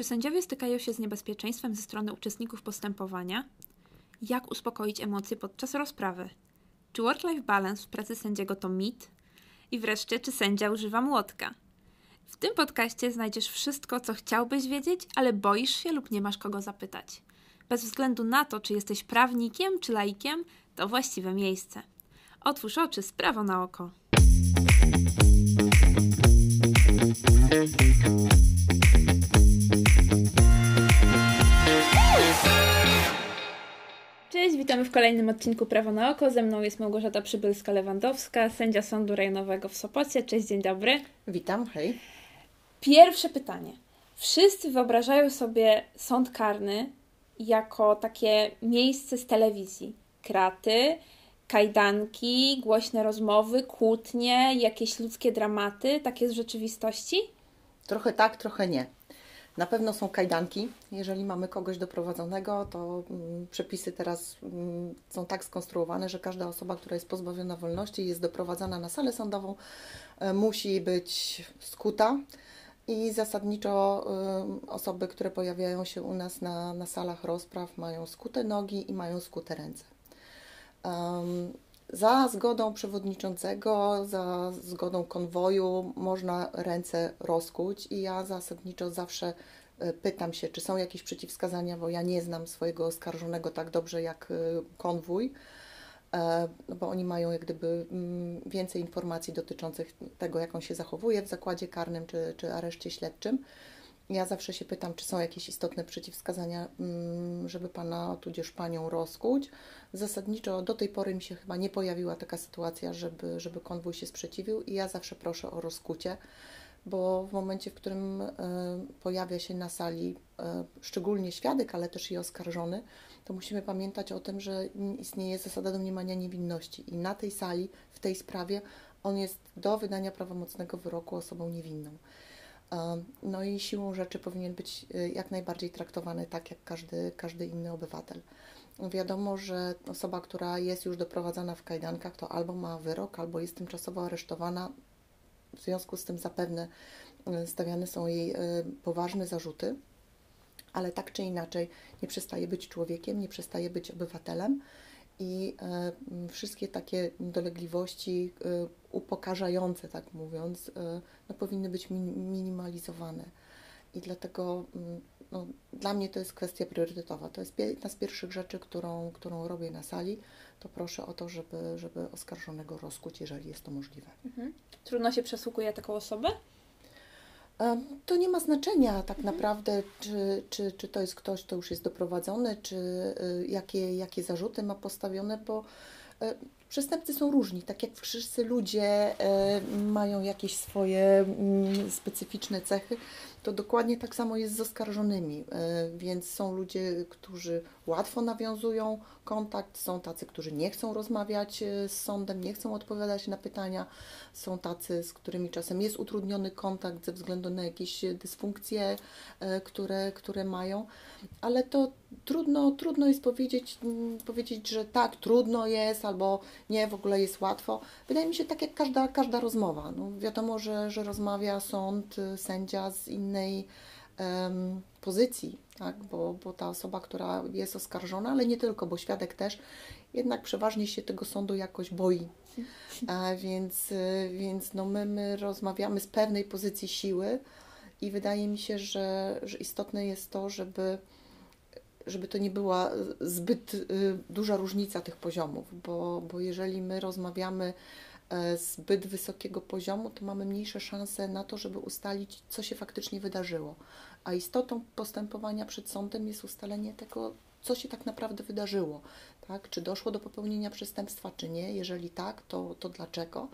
Czy sędziowie stykają się z niebezpieczeństwem ze strony uczestników postępowania? Jak uspokoić emocje podczas rozprawy? Czy work-life balance w pracy sędziego to mit? I wreszcie, czy sędzia używa młotka? W tym podcaście znajdziesz wszystko, co chciałbyś wiedzieć, ale boisz się lub nie masz kogo zapytać. Bez względu na to, czy jesteś prawnikiem czy laikiem, to właściwe miejsce. Otwórz oczy, sprawo na oko. Cześć, witamy w kolejnym odcinku Prawo na Oko. Ze mną jest Małgorzata Przybylska-Lewandowska, sędzia Sądu Rejonowego w Sopocie. Cześć, dzień dobry. Witam, hej. Pierwsze pytanie. Wszyscy wyobrażają sobie sąd karny jako takie miejsce z telewizji. Kraty, kajdanki, głośne rozmowy, kłótnie, jakieś ludzkie dramaty. Tak jest w rzeczywistości? Trochę tak, trochę nie. Na pewno są kajdanki. Jeżeli mamy kogoś doprowadzonego, to mm, przepisy teraz mm, są tak skonstruowane, że każda osoba, która jest pozbawiona wolności, jest doprowadzana na salę sądową, e, musi być skuta. I zasadniczo y, osoby, które pojawiają się u nas na, na salach rozpraw, mają skute nogi i mają skute ręce. Za zgodą przewodniczącego, za zgodą konwoju można ręce rozkuć i ja zasadniczo zawsze e, pytam się, czy są jakieś przeciwwskazania, bo ja nie znam swojego oskarżonego tak dobrze jak e, konwój, e, no bo oni mają jak gdyby mm, więcej informacji dotyczących tego, jak on się zachowuje w zakładzie karnym czy, czy areszcie śledczym. Ja zawsze się pytam, czy są jakieś istotne przeciwwskazania, mm, żeby pana tudzież panią rozkuć. Zasadniczo do tej pory mi się chyba nie pojawiła taka sytuacja, żeby, żeby konwój się sprzeciwił i ja zawsze proszę o rozkucie, bo w momencie, w którym y, pojawia się na sali y, szczególnie świadek, ale też i oskarżony, to musimy pamiętać o tym, że istnieje zasada domniemania niewinności i na tej sali, w tej sprawie on jest do wydania prawomocnego wyroku osobą niewinną. No i siłą rzeczy powinien być y, jak najbardziej traktowany tak, jak każdy, każdy inny obywatel. Wiadomo, że osoba, która jest już doprowadzana w kajdankach, to albo ma wyrok, albo jest tymczasowo aresztowana. W związku z tym zapewne y, stawiane są jej y, poważne zarzuty, ale tak czy inaczej nie przestaje być człowiekiem, nie przestaje być obywatelem i e, wszystkie takie dolegliwości e, upokarzające, tak mówiąc, e, no, powinny być minimalizowane. I dlatego no, dla mnie to jest kwestia priorytetowa. To jest jedna z pierwszych rzeczy, którą, którą robię na sali. To proszę o to, żeby, żeby oskarżonego rozkuć, jeżeli jest to możliwe. Mhm. Trudno się przesługuje taką osobę? To nie ma znaczenia tak mhm. naprawdę, czy, czy, czy to jest ktoś, kto już jest doprowadzony, czy y, jakie, jakie zarzuty ma postawione, bo y, przestępcy są różni. Tak jak wszyscy ludzie y, mają jakieś swoje mm, specyficzne cechy, to dokładnie tak samo jest z oskarżonymi. Więc są ludzie, którzy łatwo nawiązują kontakt, są tacy, którzy nie chcą rozmawiać e, z sądem, nie chcą odpowiadać na pytania, są tacy, z którymi czasem jest utrudniony kontakt ze względu na jakieś dysfunkcje, e, które, które mają, ale to trudno, trudno jest powiedzieć, mm, powiedzieć, że tak, trudno jest, albo nie, w ogóle jest łatwo. Wydaje mi się tak jak każda, każda rozmowa. No, wiadomo, że, że rozmawia sąd, sędzia z innej pozycji, tak? bo, bo ta osoba, która jest oskarżona, ale nie tylko, bo świadek też, jednak przeważnie się tego sądu jakoś boi. A więc więc no my, my rozmawiamy z pewnej pozycji siły i wydaje mi się, że, że istotne jest to, żeby żeby to nie była zbyt y, duża różnica tych poziomów, bo, bo jeżeli my rozmawiamy e, zbyt wysokiego poziomu, to mamy mniejsze szanse na to, żeby ustalić, co się faktycznie wydarzyło a istotą postępowania przed sądem jest ustalenie tego, co się tak naprawdę wydarzyło, tak? Czy doszło do popełnienia przestępstwa, czy nie? Jeżeli tak, to, to dlaczego?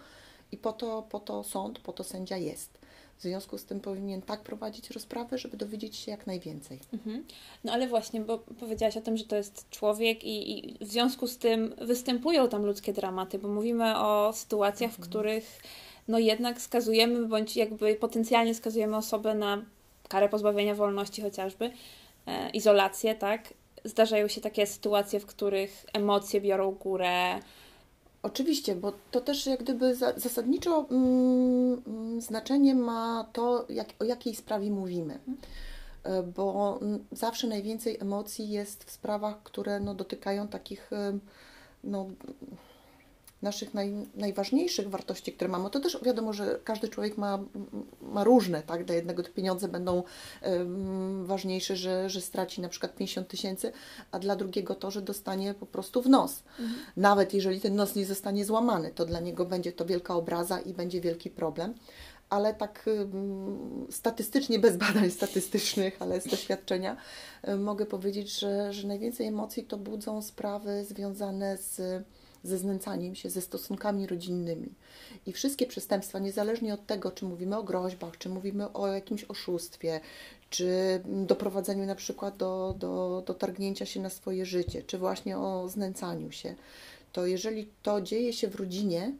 I po to, po to sąd, po to sędzia jest. W związku z tym powinien tak prowadzić rozprawę, żeby dowiedzieć się jak najwięcej. Mhm. No ale właśnie, bo powiedziałaś o tym, że to jest człowiek i, i, w związku z tym występują tam ludzkie dramaty, bo mówimy o sytuacjach, mhm. w których no jednak skazujemy, bądź jakby potencjalnie skazujemy osobę na karę pozbawienia wolności chociażby, e, izolację, tak? Zdarzają się takie sytuacje, w których emocje biorą górę. Oczywiście, bo to też jak gdyby zasadniczo mm, mm, znaczenie ma to, jak, o jakiej sprawie mówimy. e, bo zawsze najwięcej emocji jest w sprawach, które no, dotykają takich no, naszych naj, najważniejszych wartości, które mamy. To też wiadomo, że każdy człowiek ma, ma różne, tak? Dla jednego te pieniądze będą um, ważniejsze, że, że straci na przykład 50 tysięcy, a dla drugiego to, że dostanie po prostu w nos. Mhm. Nawet jeżeli ten nos nie zostanie złamany, to dla niego będzie to wielka obraza i będzie wielki problem ale tak statystycznie, bez badań statystycznych, ale z doświadczenia, mogę powiedzieć, że, że najwięcej emocji to budzą sprawy związane z ze znęcaniem się, ze stosunkami rodzinnymi. I wszystkie przestępstwa, niezależnie od tego, czy mówimy o groźbach, czy mówimy o jakimś oszustwie, czy doprowadzeniu na przykład do, do, do targnięcia się na swoje życie, czy właśnie o znęcaniu się, to jeżeli to dzieje się w rodzinie,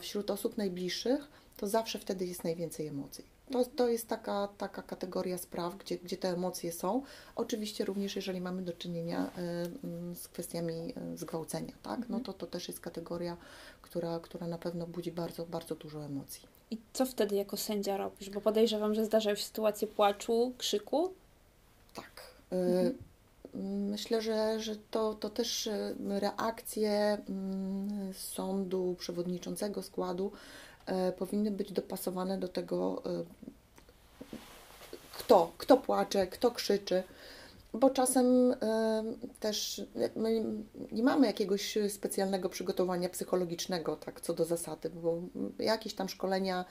wśród osób najbliższych, to zawsze wtedy jest najwięcej emocji. To, to jest taka, taka kategoria spraw, gdzie, gdzie te emocje są. Oczywiście również, jeżeli mamy do czynienia y, z kwestiami y, zgwałcenia, tak? no mhm. to to też jest kategoria, która, która na pewno budzi bardzo, bardzo dużo emocji. I co wtedy jako sędzia robisz? Bo podejrzewam, że zdarzają się sytuacje płaczu, krzyku. Tak. Y, mhm. Myślę, że, że to, to też reakcje mm, sądu, przewodniczącego składu powinny być dopasowane do tego, e, kto, kto płacze, kto krzyczy, bo czasem e, też my nie mamy jakiegoś specjalnego przygotowania psychologicznego, tak co do zasady, bo jakieś tam szkolenia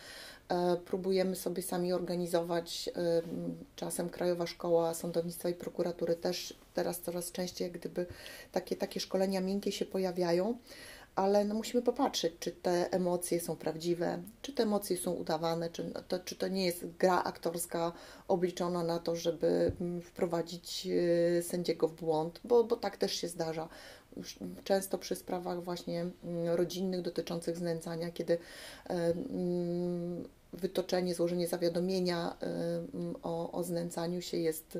próbujemy sobie sami organizować. Czasem Krajowa Szkoła Sądownictwa i Prokuratury też teraz coraz częściej jak gdyby takie, takie szkolenia miękkie się pojawiają ale no musimy popatrzeć, czy te emocje są prawdziwe, czy te emocje są udawane, czy to, czy to nie jest gra aktorska obliczona na to, żeby mm, wprowadzić y, sędziego w błąd, bo, bo tak też się zdarza. Często przy sprawach właśnie mm, rodzinnych dotyczących znęcania, kiedy mm, wytoczenie, złożenie zawiadomienia o, o znęcaniu się jest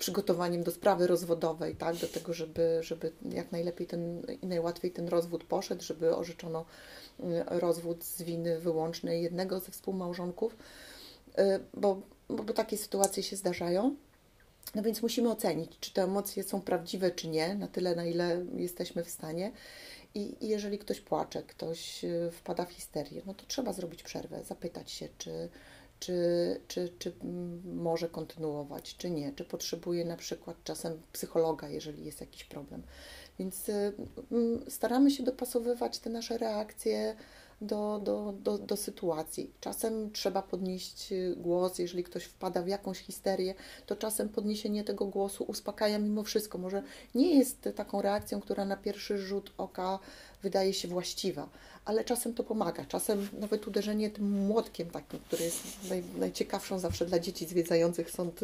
przygotowaniem do sprawy rozwodowej, tak, do tego, żeby, żeby jak najlepiej ten i najłatwiej ten rozwód poszedł, żeby orzeczono mm, rozwód z winy wyłącznej jednego ze współmałżonków, y, bo, bo, bo takie sytuacje się zdarzają. No więc musimy ocenić, czy te emocje są prawdziwe, czy nie, na tyle, na ile jesteśmy w stanie. I, I, jeżeli ktoś płacze, ktoś y, wpada w histerię, no to trzeba zrobić przerwę, zapytać się, czy, czy, czy, czy może kontynuować, czy nie, czy potrzebuje na przykład czasem psychologa, jeżeli jest jakiś problem. Więc y, staramy się dopasowywać te nasze reakcje do, do, do, do sytuacji. Czasem trzeba podnieść y, głos, jeżeli ktoś wpada w jakąś histerię, to czasem podniesienie tego głosu uspokaja mimo wszystko. Może nie jest taką reakcją, która na pierwszy rzut oka wydaje się właściwa, ale czasem to pomaga. Czasem nawet uderzenie tym młotkiem takim, który jest naj, najciekawszą zawsze dla dzieci zwiedzających sąd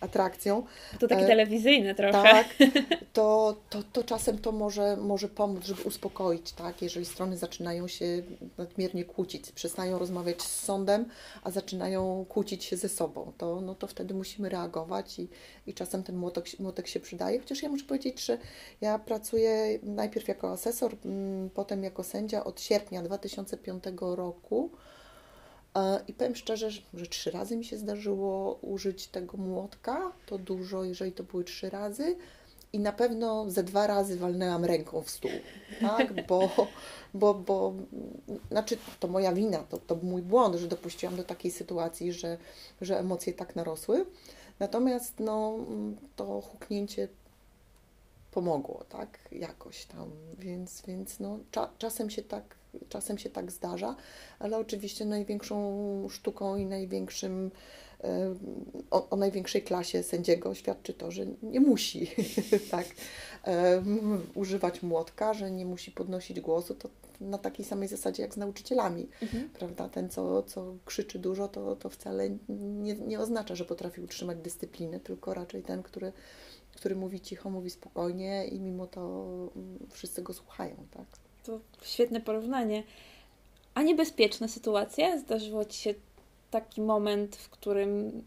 atrakcją. To takie e, telewizyjne trochę. Tak, to, to, to czasem to może, może pomóc, żeby uspokoić, tak? Jeżeli strony zaczynają się nadmiernie kłócić, przestają rozmawiać z sądem, a zaczynają kłócić się ze sobą, to, no to wtedy musimy reagować i, i czasem ten młotek, młotek się przydaje. Chociaż ja muszę powiedzieć, że ja pracuję najpierw jako asesor, mm, potem jako sędzia od sierpnia 2005 roku. E, I powiem szczerze, że trzy razy mi się zdarzyło użyć tego młotka. To dużo, jeżeli to były trzy razy. I na pewno ze dwa razy walnęłam ręką w stół, tak? Bo, bo, bo znaczy to moja wina, to, to mój błąd, że dopuściłam do takiej sytuacji, że, że emocje tak narosły. Natomiast no, to huknięcie pomogło, tak, jakoś tam, więc, więc no, cza, czasem, się tak, czasem się tak zdarza, ale oczywiście największą sztuką i największym, e, o, o największej klasie sędziego świadczy to, że nie musi tak e, używać młotka, że nie musi podnosić głosu, to na takiej samej zasadzie jak z nauczycielami, mhm. prawda? Ten, co, co krzyczy dużo, to, to wcale nie, nie oznacza, że potrafi utrzymać dyscyplinę, tylko raczej ten, który który mówi cicho, mówi spokojnie i mimo to mm, wszyscy go słuchają, tak? To świetne porównanie. A niebezpieczne sytuacje? Zdarzyło Ci się taki moment, w którym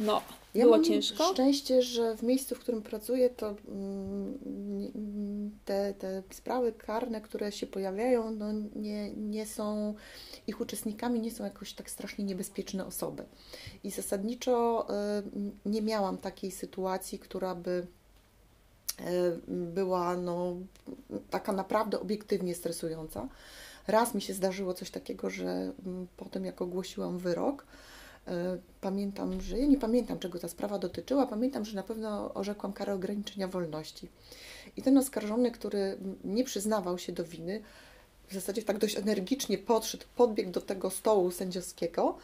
no, ja było mam ciężko? szczęście, że w miejscu, w którym pracuję, to mm, te, te sprawy karne, które się pojawiają, no nie, nie są, ich uczestnikami nie są jakoś tak strasznie niebezpieczne osoby. I zasadniczo nie miałam takiej sytuacji, która by była no, taka naprawdę obiektywnie stresująca. Raz mi się zdarzyło coś takiego, że mm, potem jak ogłosiłam wyrok, pamiętam, że ja nie pamiętam, czego ta sprawa dotyczyła, pamiętam, że na pewno orzekłam karę ograniczenia wolności. I ten oskarżony, który nie przyznawał się do winy, w zasadzie tak dość energicznie podszedł, podbiegł do tego stołu sędziowskiego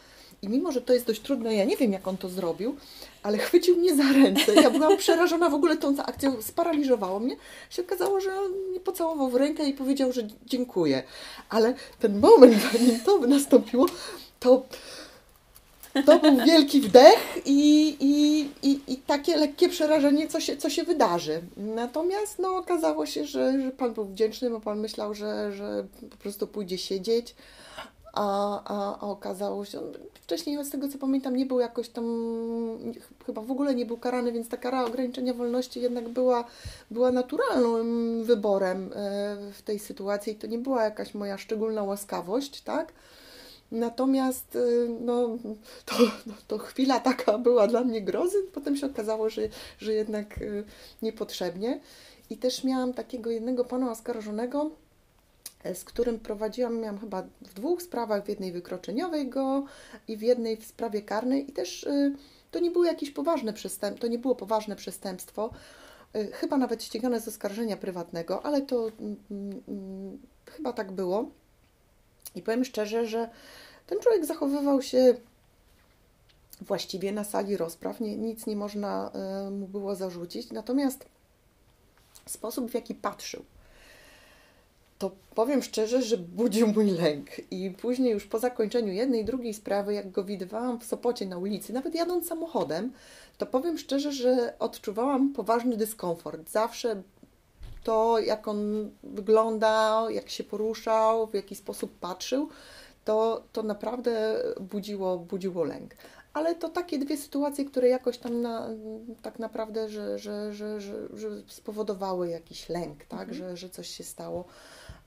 i mimo, że to jest dość trudne, ja nie wiem, jak on to zrobił, ale chwycił mnie za ręce. Ja byłam przerażona w ogóle tą akcją, sparaliżowało mnie. Się okazało, że on mnie pocałował w rękę i powiedział, że dziękuję. Ale ten moment, zanim to nastąpiło, to to był wielki wdech i, i, i, i takie lekkie przerażenie, co się, co się wydarzy. Natomiast no, okazało się, że, że Pan był wdzięczny, bo Pan myślał, że, że po prostu pójdzie siedzieć a, a, a okazało się, wcześniej z tego co pamiętam nie był jakoś tam, chyba w ogóle nie był karany, więc ta kara ograniczenia wolności jednak była, była naturalnym wyborem e, w tej sytuacji. To nie była jakaś moja szczególna łaskawość, tak? Natomiast e, no, to, no, to chwila taka była dla mnie grozy, potem się okazało, że, że jednak e, niepotrzebnie. I też miałam takiego jednego pana oskarżonego, z którym prowadziłam, miałam chyba w dwóch sprawach, w jednej wykroczeniowej go i w jednej w sprawie karnej i też y, to nie było jakieś poważne przestępstwo, to nie było poważne przestępstwo, y, chyba nawet ścigane z oskarżenia prywatnego, ale to mm, mm, chyba tak było. I powiem szczerze, że ten człowiek zachowywał się właściwie na sali rozpraw, nie, nic nie można y, mu było zarzucić, natomiast sposób, w jaki patrzył, to powiem szczerze, że budził mój lęk. I później, już po zakończeniu jednej i drugiej sprawy, jak go widywałam w Sopocie na ulicy, nawet jadąc samochodem, to powiem szczerze, że odczuwałam poważny dyskomfort. Zawsze to, jak on wyglądał, jak się poruszał, w jaki sposób patrzył, to, to naprawdę budziło, budziło lęk. Ale to takie dwie sytuacje, które jakoś tam na, tak naprawdę, że, że, że, że, spowodowały jakiś lęk, tak? Mhm. Że, że coś się stało.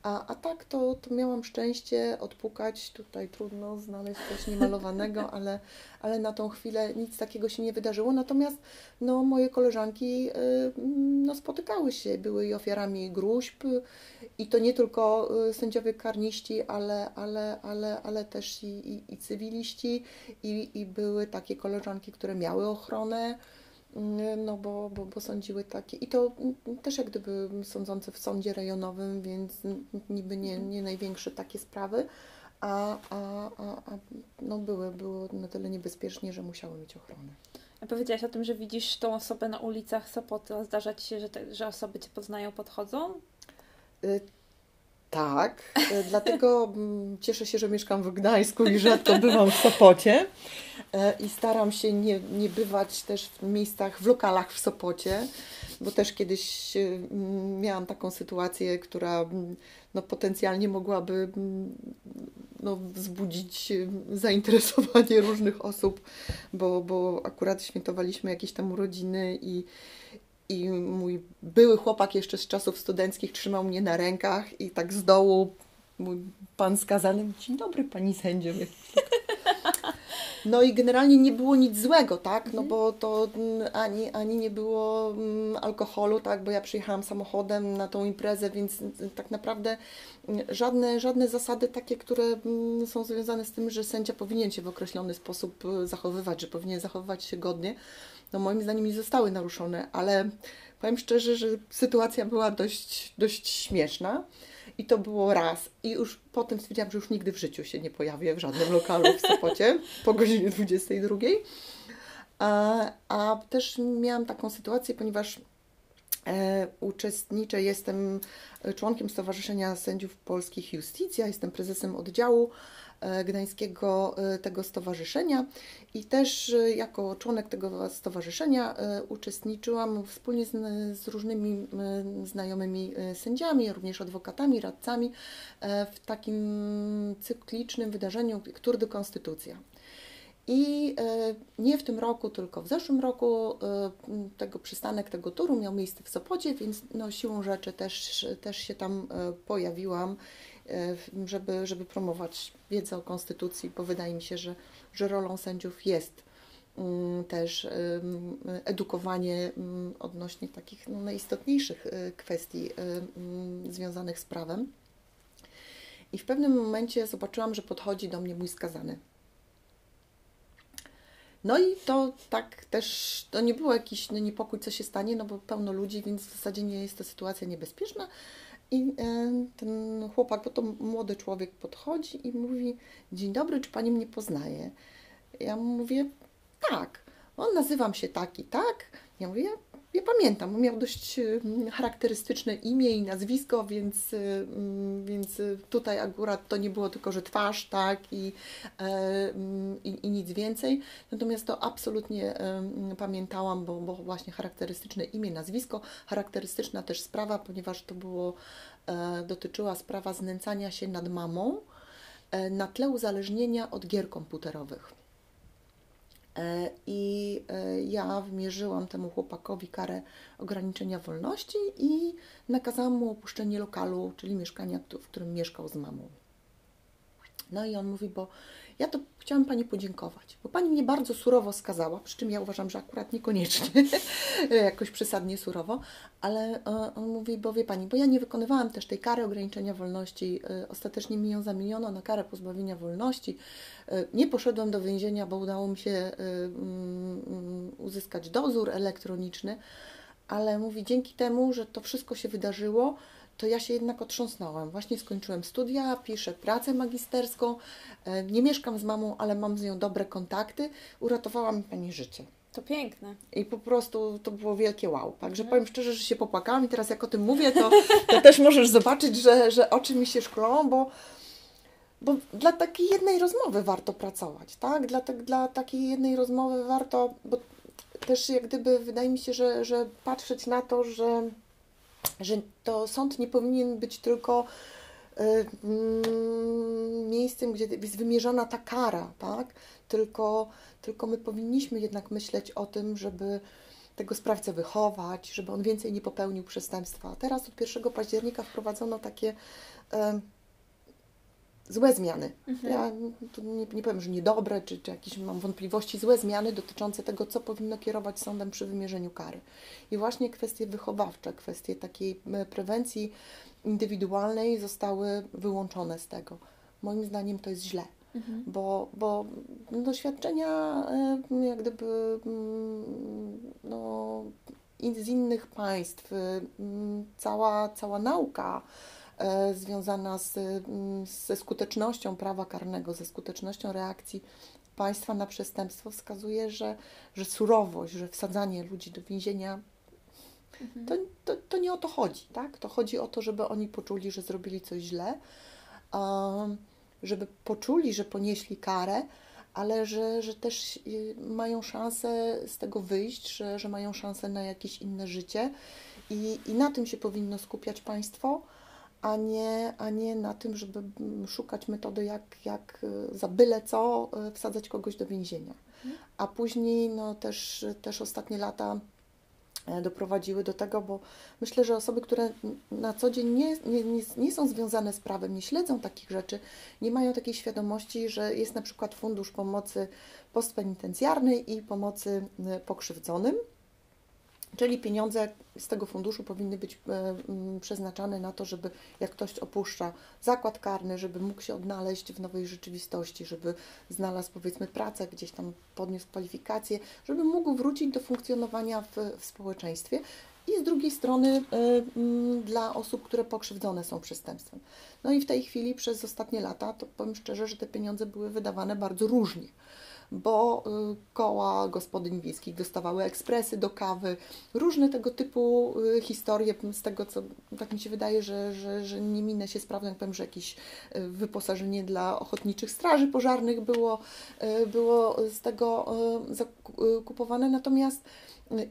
A, a tak to, to miałam szczęście odpukać, tutaj trudno znaleźć coś niemalowanego, ale, ale na tą chwilę nic takiego się nie wydarzyło. Natomiast no, moje koleżanki y, no, spotykały się, były i ofiarami gruźb i to nie tylko y, sędziowie karniści, ale, ale, ale, ale też i, i, i cywiliści. I, i były takie koleżanki, które miały ochronę no bo, bo, bo sądziły takie. I to też jak gdyby sądzące w sądzie rejonowym, więc niby nie, nie największe takie sprawy, a, a, a, a no były, było na tyle niebezpiecznie, że musiały mieć ochronę. A powiedziałaś o tym, że widzisz tą osobę na ulicach Sopota. Zdarza Ci się, że, te, że osoby Cię poznają, podchodzą? Y tak, y, dlatego mm, cieszę się, że mieszkam w Gdańsku i rzadko bywam w Sopocie. E, i staram się nie, nie bywać też w miejscach, w lokalach w Sopocie, bo też kiedyś e, miałam taką sytuację, która no, potencjalnie mogłaby no, wzbudzić zainteresowanie różnych osób, bo, bo akurat świętowaliśmy jakieś tam urodziny i, i mój były chłopak jeszcze z czasów studenckich trzymał mnie na rękach i tak z dołu mój pan skazany, dzień dobry pani sędzio. No i generalnie nie było nic złego, tak? No mhm. bo to mm, ani, ani nie było mm, alkoholu, tak? Bo ja przyjechałam samochodem na tą imprezę, więc mm, tak naprawdę żadne, żadne zasady takie, które są związane z tym, że sędzia powinien się w określony sposób y, zachowywać, że powinien zachowywać się godnie, no moim zdaniem nie zostały naruszone, ale powiem szczerze, że sytuacja była dość, dość śmieszna. I to było raz. I już potem stwierdziłam, że już nigdy w życiu się nie pojawię w żadnym lokalu w Sopocie po godzinie 22. A, a też miałam taką sytuację, ponieważ e, uczestniczę, jestem członkiem Stowarzyszenia Sędziów Polskich Justicja, jestem prezesem oddziału gdańskiego e, tego stowarzyszenia i też e, jako członek tego stowarzyszenia uczestniczyłam wspólnie z, z różnymi znajomymi sędziami, również adwokatami, radcami w takim cyklicznym wydarzeniu Tour de Konstytucja. I nie w tym roku, tylko w zeszłym roku tego przystanek tego turu miał miejsce w Sopocie, więc no, siłą rzeczy też, też się tam pojawiłam, żeby, żeby promować wiedzę o Konstytucji, bo wydaje mi się, że, że rolą sędziów jest Mm, też edukowanie mm, odnośnie takich no, najistotniejszych y, kwestii y, mm, związanych z prawem. I w pewnym momencie zobaczyłam, że podchodzi do mnie mój skazany. No i to tak też, to nie było jakiś no, niepokój, co się stanie, no bo pełno ludzi, więc w zasadzie nie jest to sytuacja niebezpieczna. I y, ten chłopak, bo to młody człowiek podchodzi i mówi: Dzień dobry, czy pani mnie poznaje? Ja mówię: tak, on nazywam się tak i tak. Ja mówię, ja, pamiętam, miał dość mm, charakterystyczne imię i nazwisko, więc, mm, więc tutaj akurat to nie było tylko, że twarz, tak, i, e, mm, i, i nic więcej. Natomiast to absolutnie pamiętałam, bo, bo właśnie charakterystyczne imię, nazwisko, charakterystyczna też sprawa, ponieważ to było, e, dotyczyła sprawa znęcania się nad mamą e, na tle uzależnienia od gier komputerowych. E, I e, ja wymierzyłam temu chłopakowi karę ograniczenia wolności i nakazałam mu opuszczenie lokalu, czyli mieszkania, w którym mieszkał z mamą. No i on mówi, bo ja to chciałam Pani podziękować, bo Pani mnie bardzo surowo skazała, przy czym ja uważam, że akurat niekoniecznie, jakoś przesadnie surowo, ale e, on mówi, bo wie Pani, bo ja nie wykonywałam też tej kary ograniczenia wolności, e, ostatecznie mi ją zamieniono na karę pozbawienia wolności, e, nie poszedłem do więzienia, bo udało mi się mm, uzyskać dozór elektroniczny, ale mówi, dzięki temu, że to wszystko się wydarzyło, to ja się jednak otrząsnąłem. Właśnie skończyłem studia, piszę pracę magisterską, e, nie mieszkam z mamą, ale mam z nią dobre kontakty. Uratowała mi Pani życie. To piękne. I po prostu to było wielkie wow. Także mhm. powiem szczerze, że się popłakałam i teraz jak o tym mówię, to, to też możesz zobaczyć, że, że oczy mi się szklą, bo, bo dla takiej jednej rozmowy warto pracować, tak? Dla, te, dla takiej jednej rozmowy warto, bo też jak gdyby wydaje mi się, że, że patrzeć na to, że że to sąd nie powinien być tylko y, mm, miejscem, gdzie jest wymierzona ta kara, tak? Tylko, tylko my powinniśmy jednak myśleć o tym, żeby tego sprawcę wychować, żeby on więcej nie popełnił przestępstwa. Teraz od 1 października wprowadzono takie złe zmiany. Mhm. Ja nie, nie powiem, że niedobre, czy, czy jakieś mam wątpliwości, złe zmiany dotyczące tego, co powinno kierować sądem przy wymierzeniu kary. I właśnie kwestie wychowawcze, kwestie takiej prewencji indywidualnej zostały wyłączone z tego. Moim zdaniem to jest źle. Mhm. Bo, bo doświadczenia jak gdyby no, z innych państw, cała, cała nauka związana z, mm, ze skutecznością prawa karnego, ze skutecznością reakcji państwa na przestępstwo wskazuje, że, że surowość, że wsadzanie ludzi do więzienia mhm. to, to, to, nie o to chodzi, tak? To chodzi o to, żeby oni poczuli, że zrobili coś źle, żeby poczuli, że ponieśli karę, ale że, że też y, mają szansę z tego wyjść, że, że mają szansę na jakieś inne życie. I, I na tym się powinno skupiać państwo, a nie, a nie na tym, żeby szukać metody, jak, jak y, za byle co y, wsadzać kogoś do więzienia. Mhm. A później no, też, też ostatnie lata e, doprowadziły do tego, bo myślę, że osoby, które na co dzień nie, nie, nie, nie, są związane z prawem, nie śledzą takich rzeczy, nie mają takiej świadomości, że jest na przykład fundusz pomocy postpenitencjarnej i pomocy y, pokrzywdzonym. Czyli pieniądze z tego funduszu powinny być e, przeznaczane na to, żeby jak ktoś opuszcza zakład karny, żeby mógł się odnaleźć w nowej rzeczywistości, żeby znalazł powiedzmy pracę, gdzieś tam podniósł kwalifikacje, żeby mógł wrócić do funkcjonowania w, w społeczeństwie. I z drugiej strony y, dla osób, które pokrzywdzone są przestępstwem. No i w tej chwili przez ostatnie lata, to powiem szczerze, że te pieniądze były wydawane bardzo różnie bo y, koła gospodyń wiejskich dostawały ekspresy do kawy, różne tego typu y, historie, z tego co tak mi się wydaje, że, że, że nie minę się sprawą, jak powiem, że jakieś y, wyposażenie dla ochotniczych straży pożarnych było, było z tego kupowane, natomiast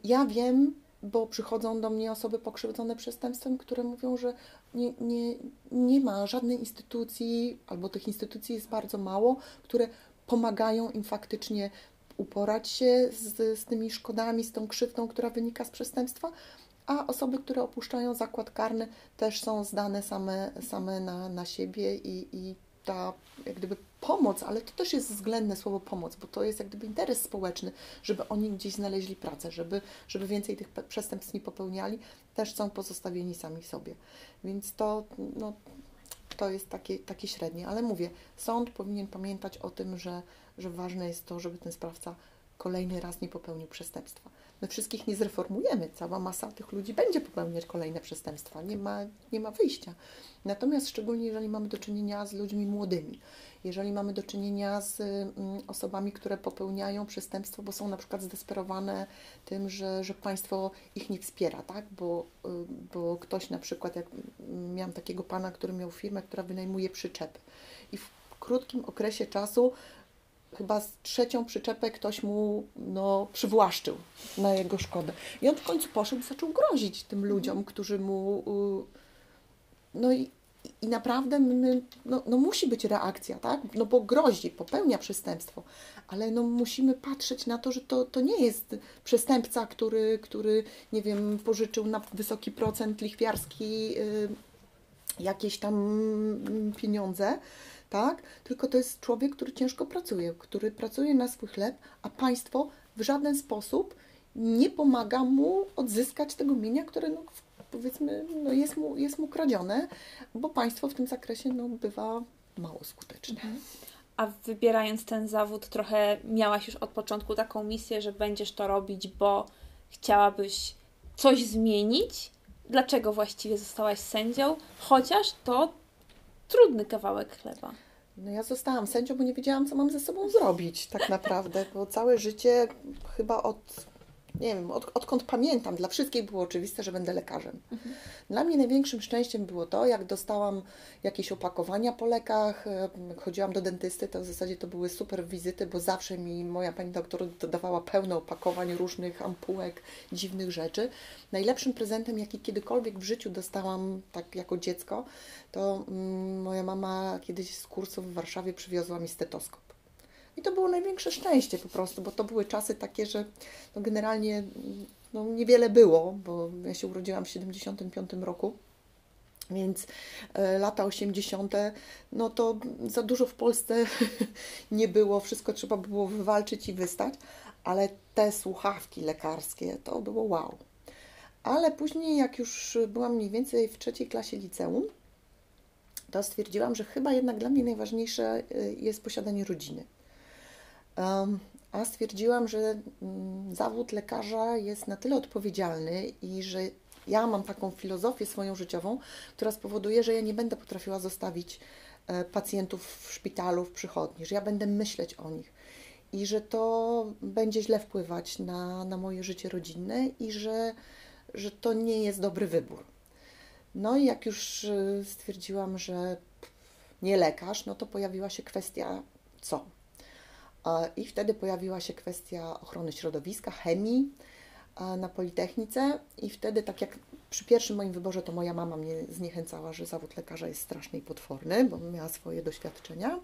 ja wiem, bo przychodzą do mnie osoby pokrzywdzone przestępstwem, które mówią, że nie, nie, nie ma żadnej instytucji, albo tych instytucji jest bardzo mało, które pomagają im faktycznie uporać się z, z tymi szkodami, z tą krzywdą, która wynika z przestępstwa, a osoby, które opuszczają zakład karny, też są zdane same, same na, na siebie i, i ta jak gdyby pomoc, ale to też jest względne słowo pomoc, bo to jest jak gdyby interes społeczny, żeby oni gdzieś znaleźli pracę, żeby, żeby więcej tych przestępstw nie popełniali, też są pozostawieni sami sobie. Więc to, no, to jest takie, takie średnie, ale mówię, sąd powinien pamiętać o tym, że, że ważne jest to, żeby ten sprawca kolejny raz nie popełnił przestępstwa. My wszystkich nie zreformujemy, cała masa tych ludzi będzie popełniać kolejne przestępstwa, nie ma, nie ma wyjścia. Natomiast szczególnie jeżeli mamy do czynienia z ludźmi młodymi, jeżeli mamy do czynienia z mm, osobami, które popełniają przestępstwo, bo są na przykład zdesperowane tym, że, że państwo ich nie wspiera, tak? Bo, y, bo ktoś na przykład, jak miałam takiego pana, który miał firmę, która wynajmuje przyczepy i w krótkim okresie czasu chyba z trzecią przyczepę ktoś mu no, przywłaszczył na jego szkodę. I on w końcu poszedł i zaczął grozić tym ludziom, którzy mu. No i, i naprawdę my, no, no musi być reakcja, tak? No bo grozi, popełnia przestępstwo, ale no musimy patrzeć na to, że to, to nie jest przestępca, który, który, nie wiem, pożyczył na wysoki procent lichwiarski y, jakieś tam mm, pieniądze, tak? Tylko to jest człowiek, który ciężko pracuje, który pracuje na swój chleb, a państwo w żaden sposób nie pomaga mu odzyskać tego mienia, które no, powiedzmy no, jest, mu, jest mu kradzione, bo państwo w tym zakresie no, bywa mało skuteczne. Mhm. A wybierając ten zawód, trochę miałaś już od początku taką misję, że będziesz to robić, bo chciałabyś coś zmienić? Dlaczego właściwie zostałaś sędzią? Chociaż to trudny kawałek chleba. No ja zostałam sędzią, bo nie wiedziałam, co mam ze sobą zrobić tak naprawdę, bo całe życie chyba od nie wiem, od, odkąd pamiętam, dla wszystkich było oczywiste, że będę lekarzem. Mhm. Dla mnie największym szczęściem było to, jak dostałam jakieś opakowania po lekach, jak chodziłam do dentysty, to w zasadzie to były super wizyty, bo zawsze mi moja pani doktor dodawała pełno opakowań różnych ampułek, dziwnych rzeczy. Najlepszym prezentem, jaki kiedykolwiek w życiu dostałam, tak jako dziecko, to mm, moja mama kiedyś z kursu w Warszawie przywiozła mi stetoskop. I to było największe szczęście po prostu, bo to były czasy takie, że no generalnie no niewiele było, bo ja się urodziłam w 75 roku. Więc e, lata 80., no to za dużo w Polsce nie było, wszystko trzeba było wywalczyć i wystać, ale te słuchawki lekarskie to było wow. Ale później, jak już byłam mniej więcej w trzeciej klasie liceum, to stwierdziłam, że chyba jednak dla mnie najważniejsze e, jest posiadanie rodziny. A stwierdziłam, że mm, zawód lekarza jest na tyle odpowiedzialny i że ja mam taką filozofię swoją życiową, która spowoduje, że ja nie będę potrafiła zostawić e, pacjentów w szpitalu, w przychodni, że ja będę myśleć o nich i że to będzie źle wpływać na, na moje życie rodzinne i że, że to nie jest dobry wybór. No i jak już e, stwierdziłam, że nie lekarz, no to pojawiła się kwestia co? I wtedy pojawiła się kwestia ochrony środowiska, chemii na Politechnice i wtedy, tak jak przy pierwszym moim wyborze, to moja mama mnie zniechęcała, że zawód lekarza jest strasznie potworny, bo miała swoje doświadczenia.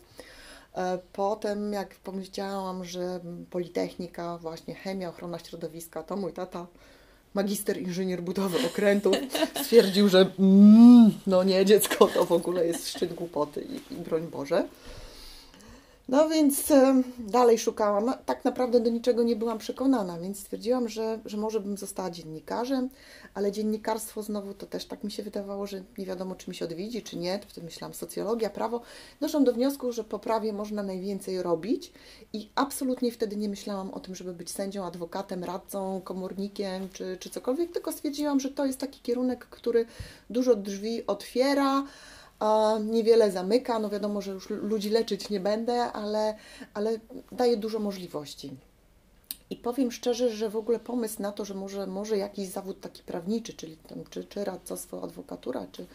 E, potem, jak pomyślałam, że Politechnika, właśnie chemia, ochrona środowiska, to mój tata, magister inżynier budowy okrętów, stwierdził, że mm, no nie, dziecko, to w ogóle jest szczyt głupoty i, i broń Boże. No więc dalej szukałam. Tak naprawdę do niczego nie byłam przekonana, więc stwierdziłam, że, że może bym została dziennikarzem, ale dziennikarstwo znowu to też tak mi się wydawało, że nie wiadomo, czy mi się odwiedzi, czy nie. Wtedy myślałam socjologia, prawo. Doszłam do wniosku, że po prawie można najwięcej robić i absolutnie wtedy nie myślałam o tym, żeby być sędzią, adwokatem, radcą, komornikiem czy, czy cokolwiek, tylko stwierdziłam, że to jest taki kierunek, który dużo drzwi otwiera niewiele zamyka. No wiadomo, że już ludzi leczyć nie będę, ale, ale daje dużo możliwości. I powiem szczerze, że w ogóle pomysł na to, że może, może jakiś zawód taki prawniczy, czyli tam, czy, czy radcostwo, adwokatura, czy,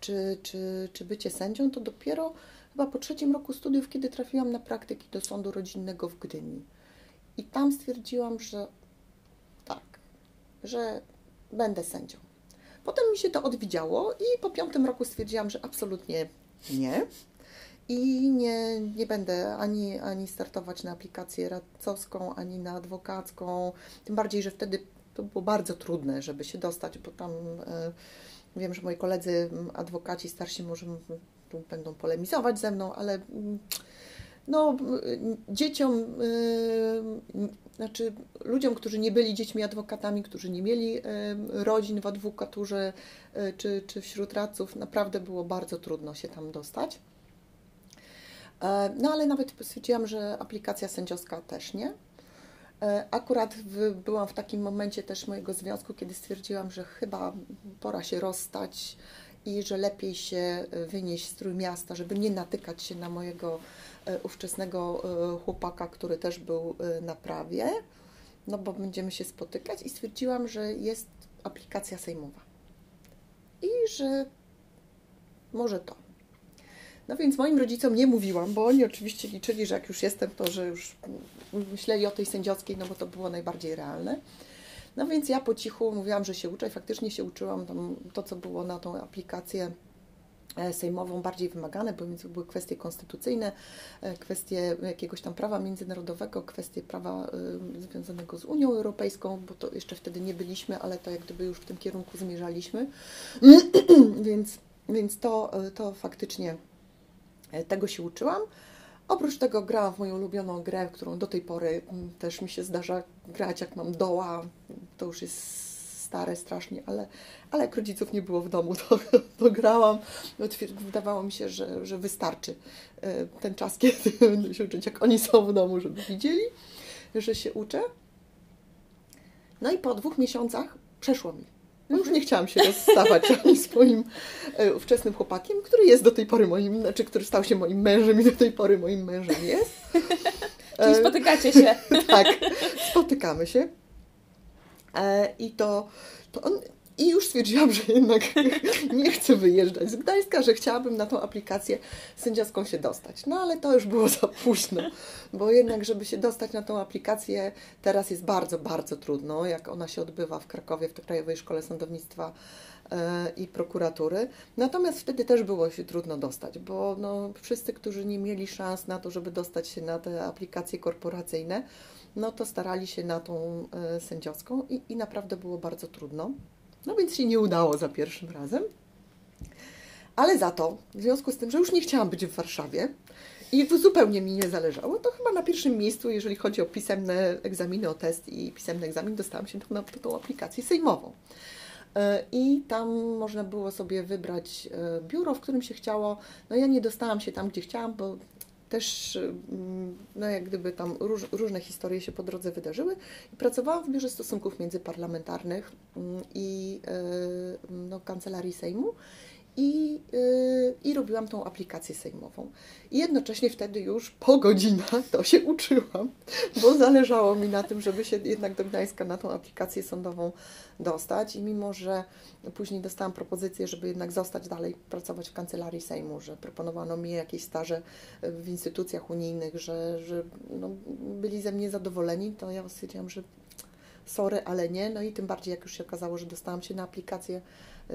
czy, czy, czy bycie sędzią, to dopiero chyba po trzecim roku studiów, kiedy trafiłam na praktyki do sądu rodzinnego w Gdyni. I tam stwierdziłam, że tak, że będę sędzią. Potem mi się to odwidziało i po piątym roku stwierdziłam, że absolutnie nie. I nie, nie będę ani, ani startować na aplikację radcowską, ani na adwokacką. Tym bardziej, że wtedy to było bardzo trudne, żeby się dostać, bo tam e, wiem, że moi koledzy adwokaci starsi może będą polemizować ze mną, ale no, dzieciom, znaczy ludziom, którzy nie byli dziećmi adwokatami, którzy nie mieli rodzin w adwokaturze czy, czy wśród radców, naprawdę było bardzo trudno się tam dostać. No ale nawet stwierdziłam, że aplikacja sędziowska też nie. Akurat w, byłam w takim momencie też mojego związku, kiedy stwierdziłam, że chyba pora się rozstać i że lepiej się wynieść z Trójmiasta, żeby nie natykać się na mojego ówczesnego chłopaka, który też był na prawie, no bo będziemy się spotykać i stwierdziłam, że jest aplikacja sejmowa i że może to. No więc moim rodzicom nie mówiłam, bo oni oczywiście liczyli, że jak już jestem, to że już myśleli o tej sędziowskiej, no bo to było najbardziej realne. No więc ja po cichu mówiłam, że się uczę i faktycznie się uczyłam tam to, co było na tą aplikację sejmową bardziej wymagane, bo więc były kwestie konstytucyjne, kwestie jakiegoś tam prawa międzynarodowego, kwestie prawa związanego z Unią Europejską, bo to jeszcze wtedy nie byliśmy, ale to jak gdyby już w tym kierunku zmierzaliśmy. więc, więc to, to faktycznie tego się uczyłam. Oprócz tego grałam w moją ulubioną grę, którą do tej pory też mi się zdarza grać, jak mam doła. To już jest stare strasznie, ale, ale jak rodziców nie było w domu, to, to grałam. Wydawało mi się, że, że wystarczy ten czas, kiedy będę się uczyć, jak oni są w domu, żeby widzieli, że się uczę. No i po dwóch miesiącach przeszło mi. No już nie chciałam się rozstawać ani z moim e, ówczesnym chłopakiem, który jest do tej pory moim, znaczy który stał się moim mężem i do tej pory moim mężem jest. Czyli spotykacie się. tak, spotykamy się. E, I to, to on, i już stwierdziłam, że jednak nie chcę wyjeżdżać z Gdańska, że chciałabym na tą aplikację sędziowską się dostać. No ale to już było za późno, bo jednak, żeby się dostać na tą aplikację, teraz jest bardzo, bardzo trudno, jak ona się odbywa w Krakowie, w Krajowej Szkole Sądownictwa i prokuratury. Natomiast wtedy też było się trudno dostać, bo no, wszyscy, którzy nie mieli szans na to, żeby dostać się na te aplikacje korporacyjne, no to starali się na tą sędziowską i, i naprawdę było bardzo trudno. No więc się nie udało za pierwszym razem. Ale za to, w związku z tym, że już nie chciałam być w Warszawie i zupełnie mi nie zależało, to chyba na pierwszym miejscu, jeżeli chodzi o pisemne egzaminy, o test i pisemny egzamin, dostałam się na tą aplikację sejmową. I tam można było sobie wybrać biuro, w którym się chciało. No ja nie dostałam się tam, gdzie chciałam, bo też, no jak gdyby tam róż, różne historie się po drodze wydarzyły. Pracowałam w Biurze Stosunków Międzyparlamentarnych i no, Kancelarii Sejmu i, yy, i robiłam tą aplikację sejmową. I jednocześnie wtedy już po godzinach to się uczyłam, bo zależało mi na tym, żeby się jednak do Gdańska na tą aplikację sądową dostać. I mimo, że później dostałam propozycję, żeby jednak zostać dalej, pracować w kancelarii Sejmu, że proponowano mi jakieś staże w instytucjach unijnych, że, że no, byli ze mnie zadowoleni, to ja stwierdziłam, że sorry, ale nie. No i tym bardziej, jak już się okazało, że dostałam się na aplikację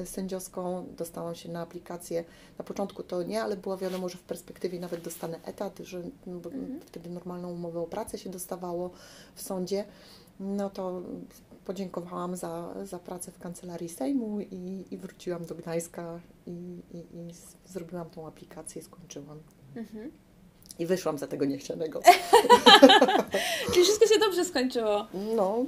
sędziowską, dostałam się na aplikację. Na początku to nie, ale było wiadomo, że w perspektywie nawet dostanę etat, że no, mhm. wtedy normalną umowę o pracę się dostawało w sądzie. No to podziękowałam za, za pracę w kancelarii Sejmu i, i wróciłam do Gdańska i, i, i zrobiłam tą aplikację, skończyłam. Mhm. I wyszłam za tego niechcianego. Czyli wszystko się dobrze skończyło. No,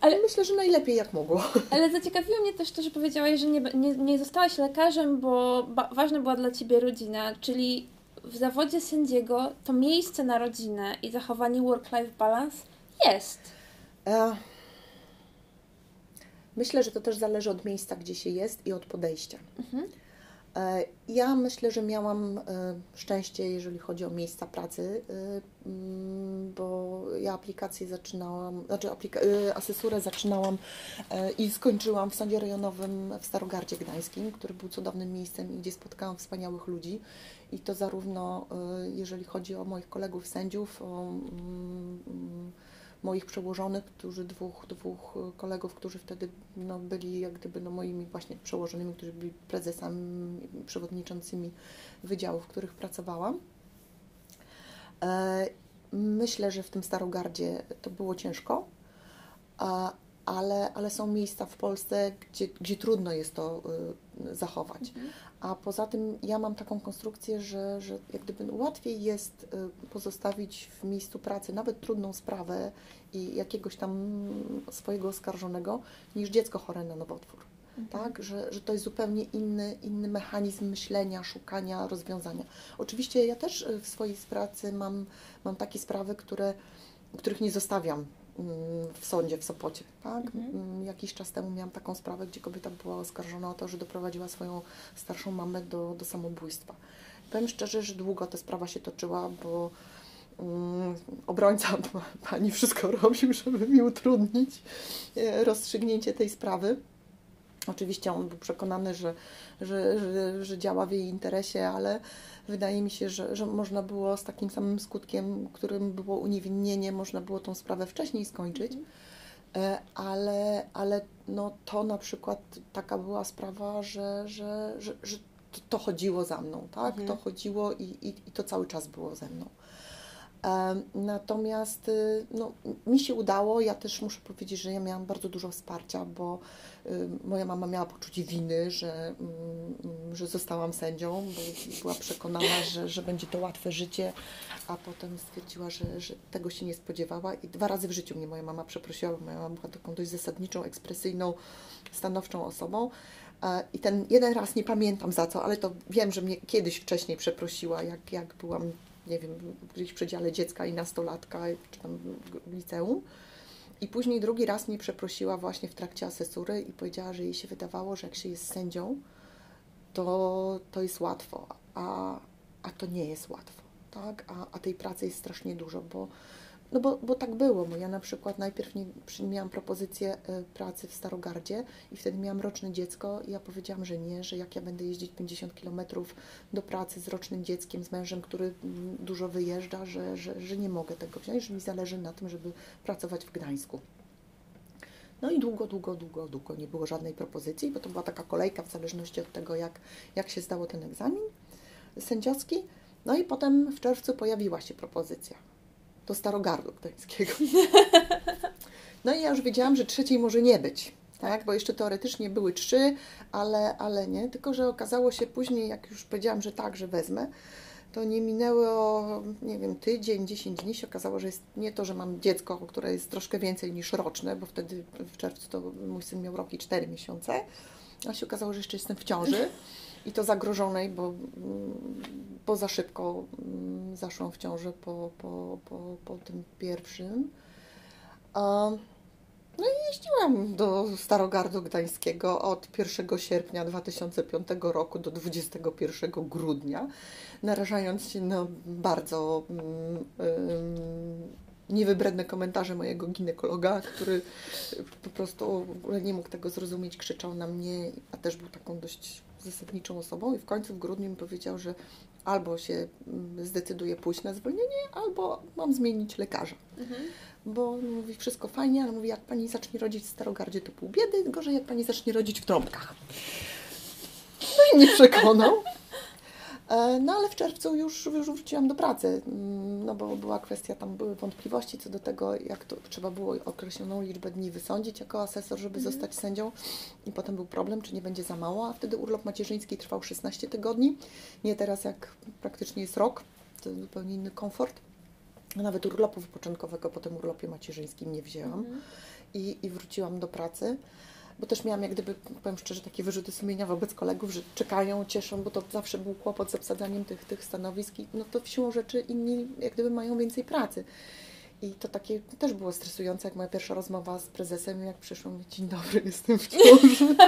ale myślę, że najlepiej jak mogło. Ale zaciekawiło mnie też to, że powiedziałaś, że nie, nie, nie zostałaś lekarzem, bo ba- ważna była dla Ciebie rodzina, czyli w zawodzie sędziego to miejsce na rodzinę i zachowanie work-life balance jest. E, myślę, że to też zależy od miejsca, gdzie się jest i od podejścia. Mhm. E, ja myślę, że miałam e, szczęście, jeżeli chodzi o miejsca pracy, e, mm, bo ja aplikację zaczynałam, znaczy aplika asesurę zaczynałam i skończyłam w sądzie rejonowym w Starogardzie Gdańskim, który był cudownym miejscem i gdzie spotkałam wspaniałych ludzi. I to zarówno jeżeli chodzi o moich kolegów sędziów, o mm, moich przełożonych, którzy dwóch, dwóch kolegów, którzy wtedy no, byli jak gdyby no, moimi właśnie przełożonymi, którzy byli prezesami, przewodniczącymi wydziałów, w których pracowałam. E, myślę, że w tym Starogardzie to było ciężko, ale, ale są miejsca w Polsce, gdzie, gdzie trudno jest to y, zachować. A poza tym ja mam taką konstrukcję, że, że jak gdyby łatwiej jest y, pozostawić w miejscu pracy nawet trudną sprawę i jakiegoś tam swojego oskarżonego, niż dziecko chore na nowotwór. Tak, że, że to jest zupełnie inny, inny mechanizm myślenia, szukania rozwiązania. Oczywiście ja też y, w swojej pracy mam, mam takie sprawy, które, których nie zostawiam w sądzie w Sopocie. Tak? Mm, Jakiś czas temu miałam taką sprawę, gdzie kobieta była oskarżona o to, że doprowadziła swoją starszą mamę do, do samobójstwa. Powiem szczerze, że długo ta sprawa się toczyła, bo mm, obrońca pani wszystko robił, żeby mi utrudnić e, rozstrzygnięcie tej sprawy. Oczywiście on był przekonany, że, że, że, że działa w jej interesie, ale wydaje mi się, że, że można było z takim samym skutkiem, którym było uniewinnienie, można było tą sprawę wcześniej skończyć. E, Ale, ale no to na przykład taka była sprawa, że, że, że, że to, chodziło za mną, tak? Mhm. To chodziło i, i, i to cały czas było ze mną. Natomiast y, no, mi się udało, ja też muszę powiedzieć, że ja miałam bardzo dużo wsparcia, bo y, moja mama miała poczucie winy, że, mm, że zostałam sędzią, bo była przekonana, że, że będzie to łatwe życie, a potem stwierdziła, że, że tego się nie spodziewała i dwa razy w życiu mnie moja mama przeprosiła, bo moja mama była taką dość zasadniczą, ekspresyjną, stanowczą osobą. E, I ten jeden raz nie pamiętam za co, ale to wiem, że mnie kiedyś wcześniej przeprosiła, jak, jak byłam, nie wiem, gdzieś w przedziale dziecka i nastolatka, czy tam w liceum. I później drugi raz mnie przeprosiła właśnie w trakcie asesury i powiedziała, że jej się wydawało, że jak się jest sędzią, to, to jest łatwo, a, a to nie jest łatwo, tak? A, a tej pracy jest strasznie dużo, bo, no bo, bo tak było, bo ja na przykład najpierw nie, miałam propozycję e, pracy w Starogardzie i wtedy miałam roczne dziecko i ja powiedziałam, że nie, że jak ja będę jeździć 50 km do pracy z rocznym dzieckiem, z mężem, który mm, dużo wyjeżdża, że, że, że nie mogę tego wziąć, że mi zależy na tym, żeby pracować w Gdańsku. No i długo, długo, długo, długo nie było żadnej propozycji, bo to była taka kolejka w zależności od tego, jak, jak się zdało ten egzamin sędziowski. No i potem w czerwcu pojawiła się propozycja do Starogardu Gdańskiego. No i ja już wiedziałam, że trzeciej może nie być, tak? Bo jeszcze teoretycznie były trzy, ale, ale nie. Tylko, że okazało się później, jak już powiedziałam, że tak, że wezmę, to nie minęło, nie wiem, tydzień, 10 dni się okazało, że jest nie to, że mam dziecko, które jest troszkę więcej niż roczne, bo wtedy w czerwcu to mój syn miał rok i 4 miesiące, ale się okazało, że jeszcze jestem w ciąży i to zagrożonej, bo, mm, bo za szybko mm, zaszłam w ciążę po, po, po, po tym pierwszym. No i jeździłam do Starogardu Gdańskiego od 1 sierpnia 2005 roku do 21 grudnia, narażając się na bardzo ym, niewybredne komentarze mojego ginekologa, który po prostu nie mógł tego zrozumieć, krzyczał na mnie, a też był taką dość zasadniczą osobą i w końcu w grudniu mi powiedział, że albo się mm, zdecyduję pójść na zwolnienie, albo mam zmienić lekarza bo mówi wszystko fajnie, ale mówi jak pani zacznie rodzić w Starogardzie to pół biedy, gorzej jak pani zacznie rodzić w trąbkach. No i mnie przekonał. E, No ale w czerwcu już, już wróciłam do pracy, mm, no bo była kwestia, tam były wątpliwości co do tego, jak to trzeba było określoną liczbę dni wysądzić jako asesor, żeby zostać sędzią. I potem był problem, czy nie będzie za mało, a wtedy urlop macierzyński trwał 16 tygodni, nie teraz jak praktycznie jest rok, to zupełnie inny komfort. Nawet urlopu wypoczynkowego po tym urlopie macierzyńskim nie wzięłam. I, i wróciłam do pracy, bo też miałam jak gdyby, powiem szczerze, takie wyrzuty sumienia wobec kolegów, że czekają, cieszą, bo to zawsze był kłopot z obsadzaniem tych, tych stanowisk i no to siłą rzeczy inni jak gdyby mają więcej pracy. I to takie też było stresujące, jak moja pierwsza rozmowa z prezesem, jak przyszło mi, dzień dobry, jestem w ciąży.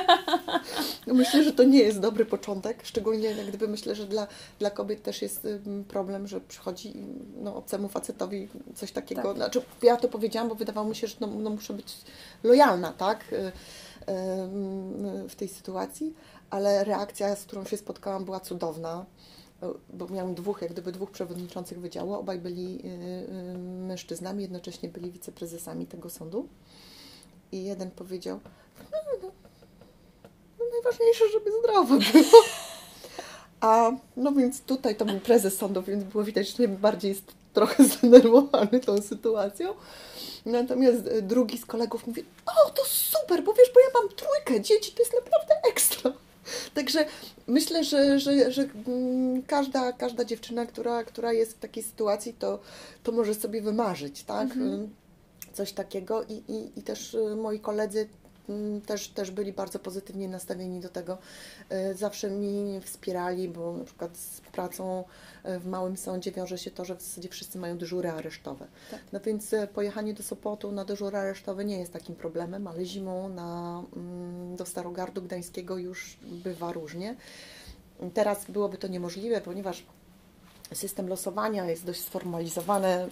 No myślę, że to nie jest dobry początek, szczególnie jak gdyby myślę, że dla, dla kobiet też jest problem, że przychodzi no, obcemu facetowi coś takiego. Tak. Znaczy, ja to powiedziałam, bo wydawało mi się, że no, no muszę być lojalna, tak, y, w tej sytuacji, ale reakcja, z którą się spotkałam, była cudowna bo miałam dwóch, jak gdyby dwóch przewodniczących wydziału, obaj byli y, y, mężczyznami, jednocześnie byli wiceprezesami tego sądu. I jeden powiedział, no, no, no najważniejsze, żeby zdrowo było. A no więc tutaj to był prezes sądu, więc było widać, że bardziej jest trochę zdenerwowany tą sytuacją. Natomiast e, drugi z kolegów mówi, o to super, bo wiesz, bo ja mam trójkę dzieci, to jest naprawdę ekstra. Także myślę, że, że, że mm, każda, każda dziewczyna, która, która jest w takiej sytuacji, to, to może sobie wymarzyć, tak? Mhm. Coś takiego i, i, i też y, moi koledzy też, też byli bardzo pozytywnie nastawieni do tego. E, zawsze mi wspierali, bo na przykład z pracą e, w małym sądzie wiąże się to, że w zasadzie wszyscy mają dyżury aresztowe. Tak. No więc e, pojechanie do Sopotu na dyżur aresztowy nie jest takim problemem, ale zimą na, mm, do Starogardu Gdańskiego już bywa różnie. Teraz byłoby to niemożliwe, ponieważ system losowania jest dość sformalizowany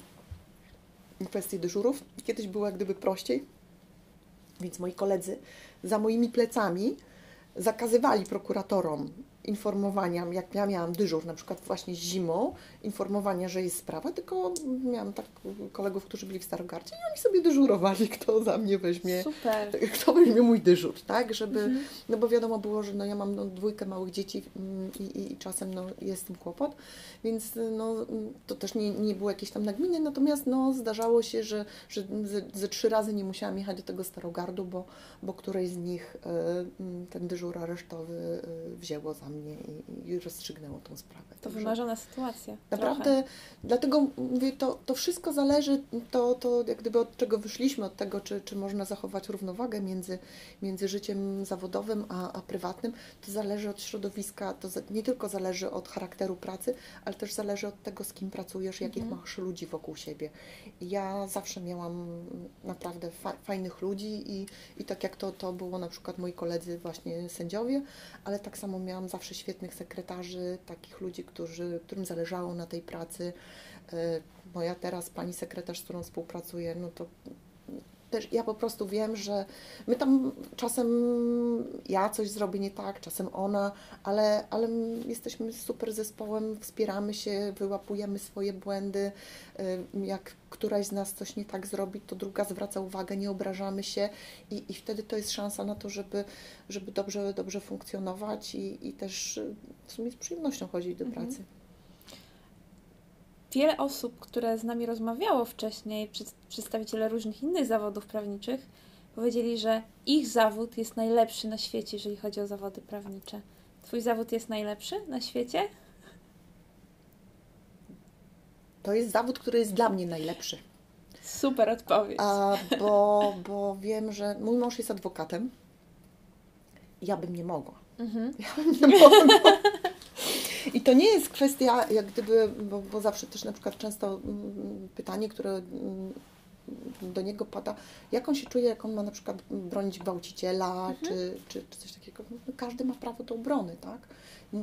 w kwestii dyżurów. Kiedyś było jak gdyby prościej więc moi koledzy za moimi plecami zakazywali prokuratorom informowania, jak ja miałam dyżur, na przykład właśnie zimą, informowania, że jest sprawa, tylko miałam tak kolegów, którzy byli w Starogardzie i oni sobie dyżurowali, kto za mnie weźmie, Super. kto weźmie mój dyżur, tak, żeby, mhm. no bo wiadomo było, że no ja mam no, dwójkę małych dzieci mm, i, i, i czasem no, jest tym kłopot, więc no, to też nie, nie było jakieś tam nagminy, natomiast no, zdarzało się, że, że ze, ze trzy razy nie musiałam jechać do tego Starogardu, bo, bo któreś z nich y, ten dyżur aresztowy y, wzięło za mnie i, i rozstrzygnęło tą sprawę. To Także wymarzona sytuacja. Naprawdę, trochę. dlatego mówię, to, to wszystko zależy, to, to jak gdyby od czego wyszliśmy, od tego, czy, czy można zachować równowagę między, między życiem zawodowym a, a prywatnym, to zależy od środowiska, to za, nie tylko zależy od charakteru pracy, ale też zależy od tego, z kim pracujesz, jakich mhm. masz ludzi wokół siebie. Ja zawsze miałam naprawdę fa fajnych ludzi i, i tak jak to, to było na przykład moi koledzy właśnie sędziowie, ale tak samo miałam zawsze świetnych sekretarzy, takich ludzi, którzy, którym zależało na tej pracy. E, moja teraz pani sekretarz, z którą współpracuję, no to też ja po prostu wiem, że my tam czasem ja coś zrobię nie tak, czasem ona, ale, ale jesteśmy super zespołem, wspieramy się, wyłapujemy swoje błędy. E, jak któraś z nas coś nie tak zrobi, to druga zwraca uwagę, nie obrażamy się i, i wtedy to jest szansa na to, żeby, żeby dobrze, dobrze funkcjonować i, i też w sumie z przyjemnością chodzić do mhm. Wiele osób, które z nami rozmawiało wcześniej, przedstawiciele różnych innych zawodów prawniczych, powiedzieli, że ich zawód jest najlepszy na świecie, jeżeli chodzi o zawody prawnicze. Twój zawód jest najlepszy na świecie? To jest zawód, który jest dla mnie najlepszy. Super odpowiedź. A, bo, bo wiem, że mój mąż jest adwokatem. Ja bym nie mogła. Mhm. Ja bym nie mogła. I to nie jest kwestia, jak gdyby, bo, bo zawsze też na przykład często mm, pytanie, które mm, do niego pada, jak on się czuje, jak on ma na przykład bronić gwałciciela, mhm. czy, czy, czy coś takiego. No, każdy ma prawo do obrony, tak?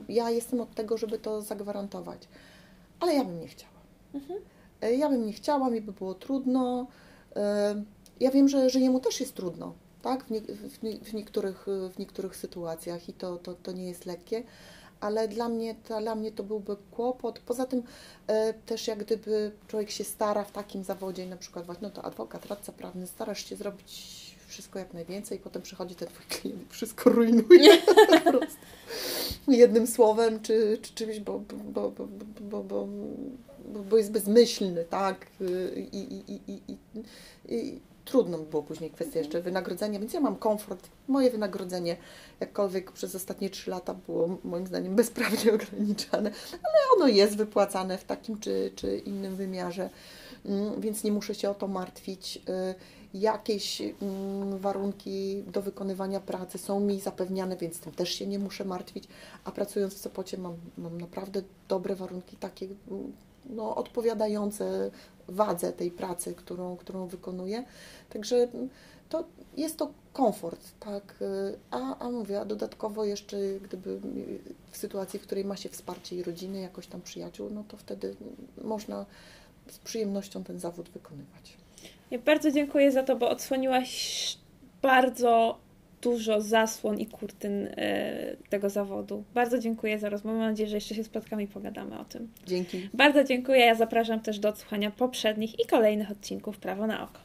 Ja jestem od tego, żeby to zagwarantować. Ale ja bym nie chciała. Mhm. E, ja bym nie chciała, mi by było trudno. E, ja wiem, że, że jemu też jest trudno, tak? W, nie, w, w, niektórych, w niektórych sytuacjach i to, to, to nie jest lekkie ale dla mnie, dla mnie to byłby kłopot. Poza tym e, też jak gdyby człowiek się stara w takim zawodzie, na przykład no to adwokat, radca prawny, starasz się zrobić wszystko jak najwięcej, i potem przychodzi ten twój klient i wszystko rujnuje po prostu. Jednym słowem, czy, czy czymś, bo, bo, bo, bo, bo, bo jest bezmyślny, tak? I, i, i, i, i trudno było później kwestia jeszcze wynagrodzenia, więc ja mam komfort. Moje wynagrodzenie, jakkolwiek przez ostatnie trzy lata było moim zdaniem bezprawnie ograniczane, ale ono jest wypłacane w takim czy, czy innym wymiarze, mm, więc nie muszę się o to martwić. Y, jakieś mm, warunki do wykonywania pracy są mi zapewniane, więc tym też się nie muszę martwić, a pracując w Sopocie mam, mam naprawdę dobre warunki, takie no, odpowiadające wadze tej pracy, którą, którą wykonuję. Także to jest to komfort, tak. A, a mówię, a dodatkowo jeszcze gdyby w sytuacji, w której ma się wsparcie i rodziny, jakoś tam przyjaciół, no to wtedy można z przyjemnością ten zawód wykonywać. Ja bardzo dziękuję za to, bo odsłoniłaś bardzo dużo zasłon i kurtyn e, tego zawodu. Bardzo dziękuję za rozmowę. Mam nadzieję, że jeszcze się spotkamy i pogadamy o tym. Dzięki. Bardzo dziękuję. Ja zapraszam też do odsłuchania poprzednich i kolejnych odcinków Prawo na Oko.